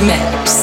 the mix.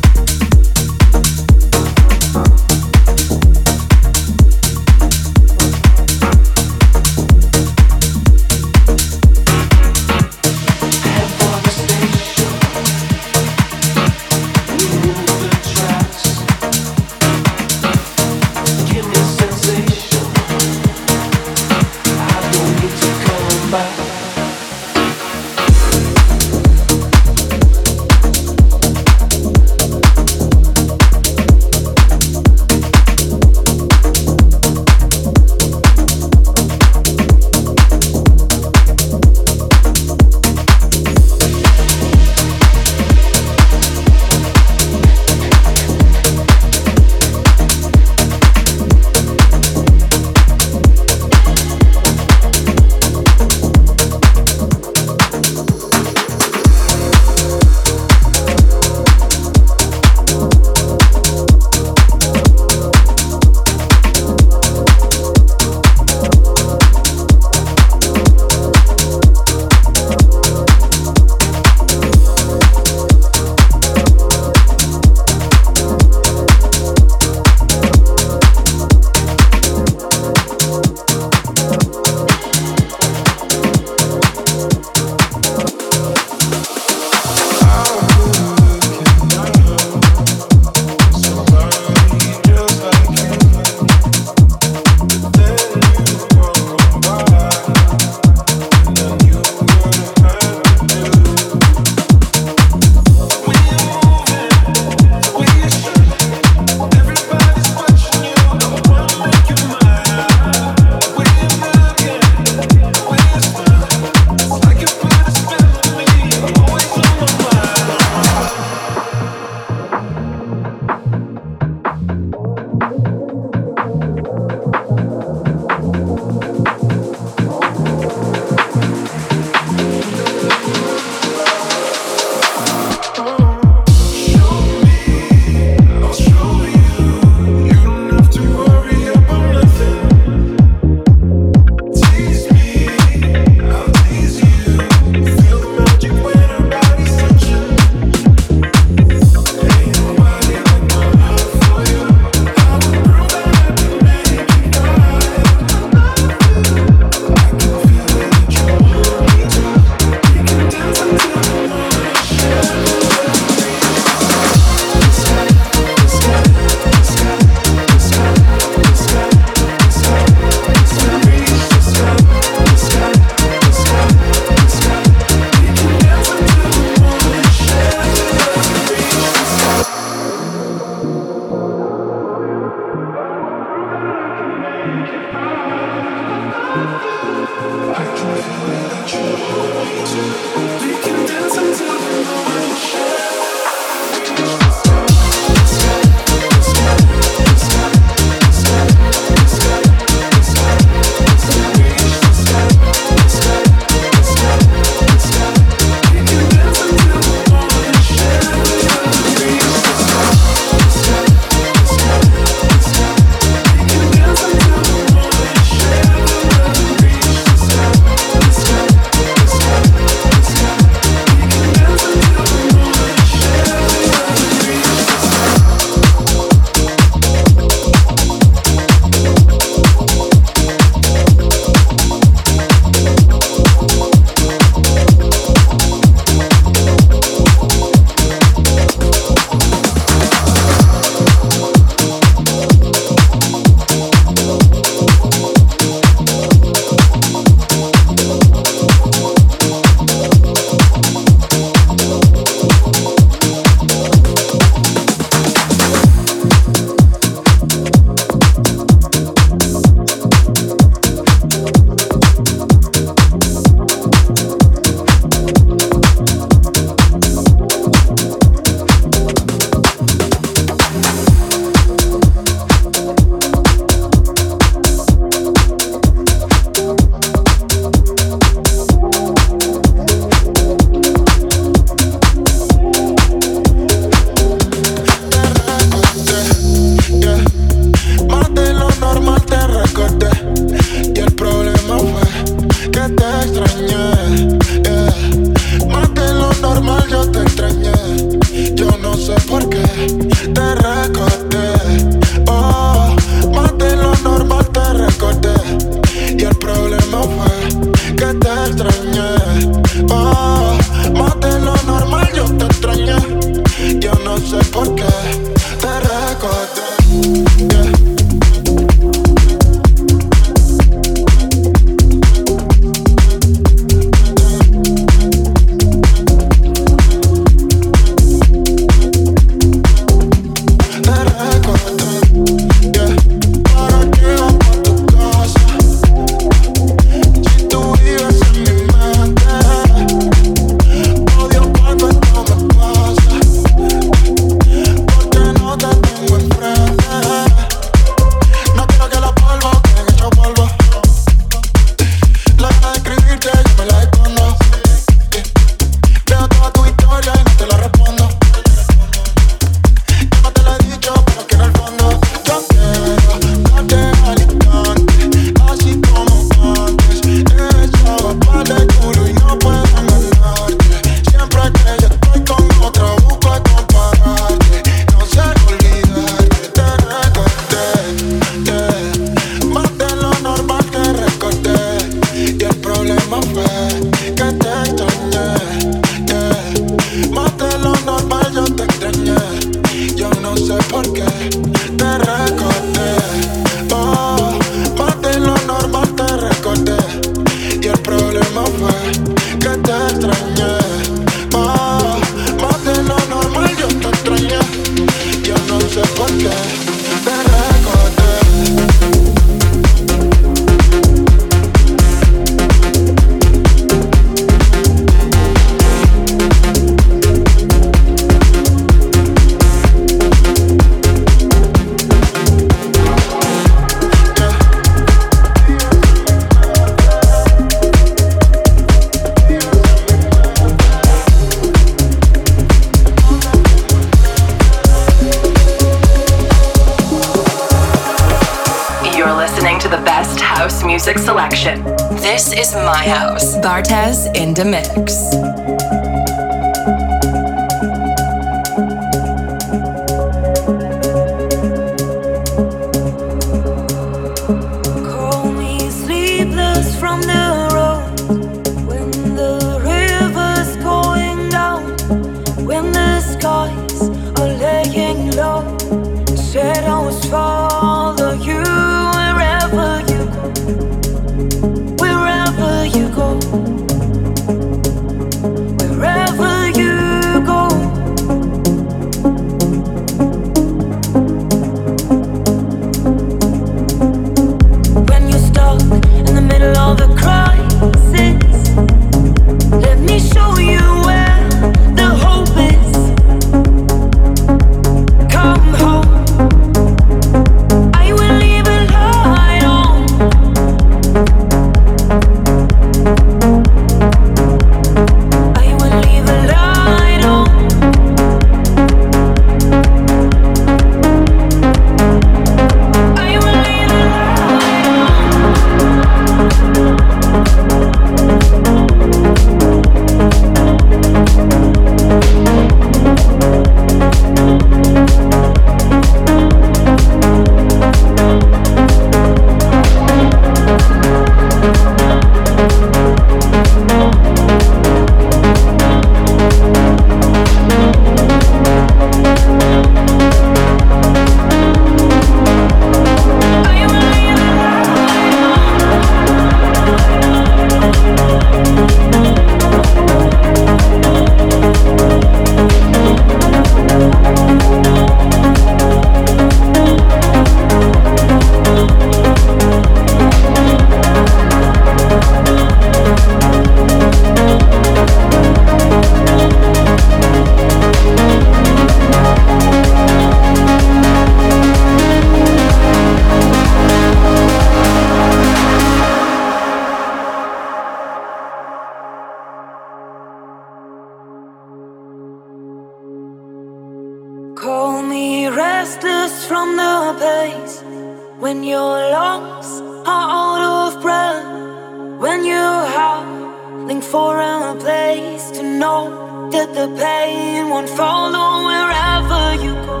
when your lungs are out of breath, when you're howling for a place to know that the pain won't follow wherever you go,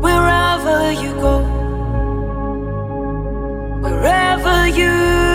wherever you go, wherever you.